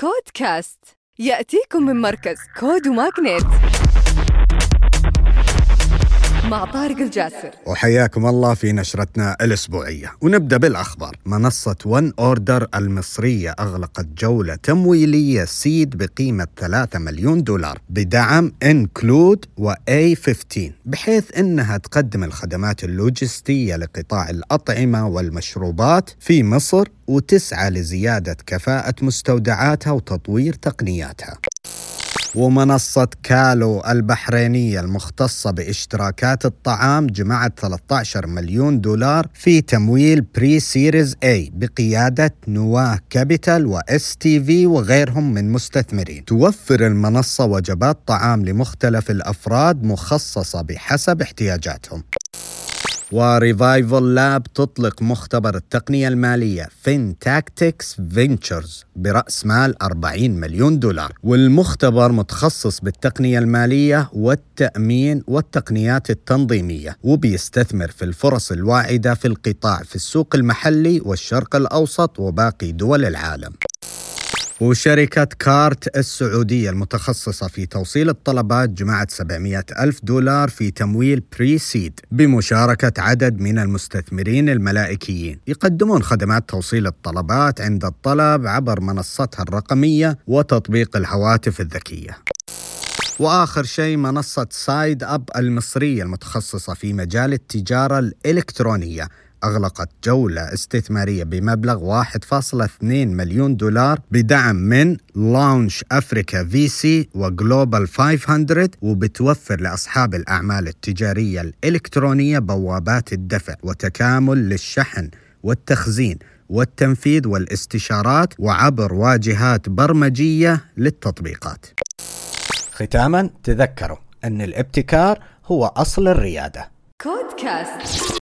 CODE Cast يأتيكم من مركز CODE و MAGNiTT مع طارق الجاسر. وحياكم الله في نشرتنا الأسبوعية. ونبدأ بالأخبار. منصة OneOrder المصرية أغلقت جولة تمويلية seed بقيمة 3 مليون دولار بدعم Nclude و A15 بحيث أنها تقدم الخدمات اللوجستية لقطاع الأطعمة والمشروبات في مصر وتسعى لزيادة كفاءة مستودعاتها وتطوير تقنياتها. ومنصة Calo البحرينية المختصة باشتراكات الطعام جمعت 13 مليون دولار في تمويل pre-series A بقيادة Nuwa Capital و STV وغيرهم من مستثمرين. توفر المنصة وجبات طعام لمختلف الأفراد مخصصة بحسب احتياجاتهم. و Revival Lab تطلق مختبر التقنية المالية FinTactics Ventures برأس مال 40 مليون دولار. والمختبر متخصص بالتقنية المالية والتأمين والتقنيات التنظيمية وبيستثمر في الفرص الواعدة في القطاع في السوق المحلي والشرق الأوسط وباقي دول العالم. وشركة Cart السعودية المتخصصة في توصيل الطلبات جمعت 700 ألف دولار في تمويل pre-seed بمشاركة عدد من المستثمرين الملائكيين. يقدمون خدمات توصيل الطلبات عند الطلب عبر منصتها الرقمية وتطبيق الهواتف الذكية. وآخر شيء منصة SideUp المصرية المتخصصة في مجال التجارة الإلكترونية. أغلقت جولة استثمارية بمبلغ 1.2 مليون دولار بدعم من Launch Africa VC و Global 500 وبتوفر لأصحاب الأعمال التجارية الإلكترونية بوابات الدفع وتكامل للشحن والتخزين والتنفيذ والاستشارات وعبر واجهات برمجية للتطبيقات. ختاما تذكروا أن الابتكار هو أصل الريادة. كود كاست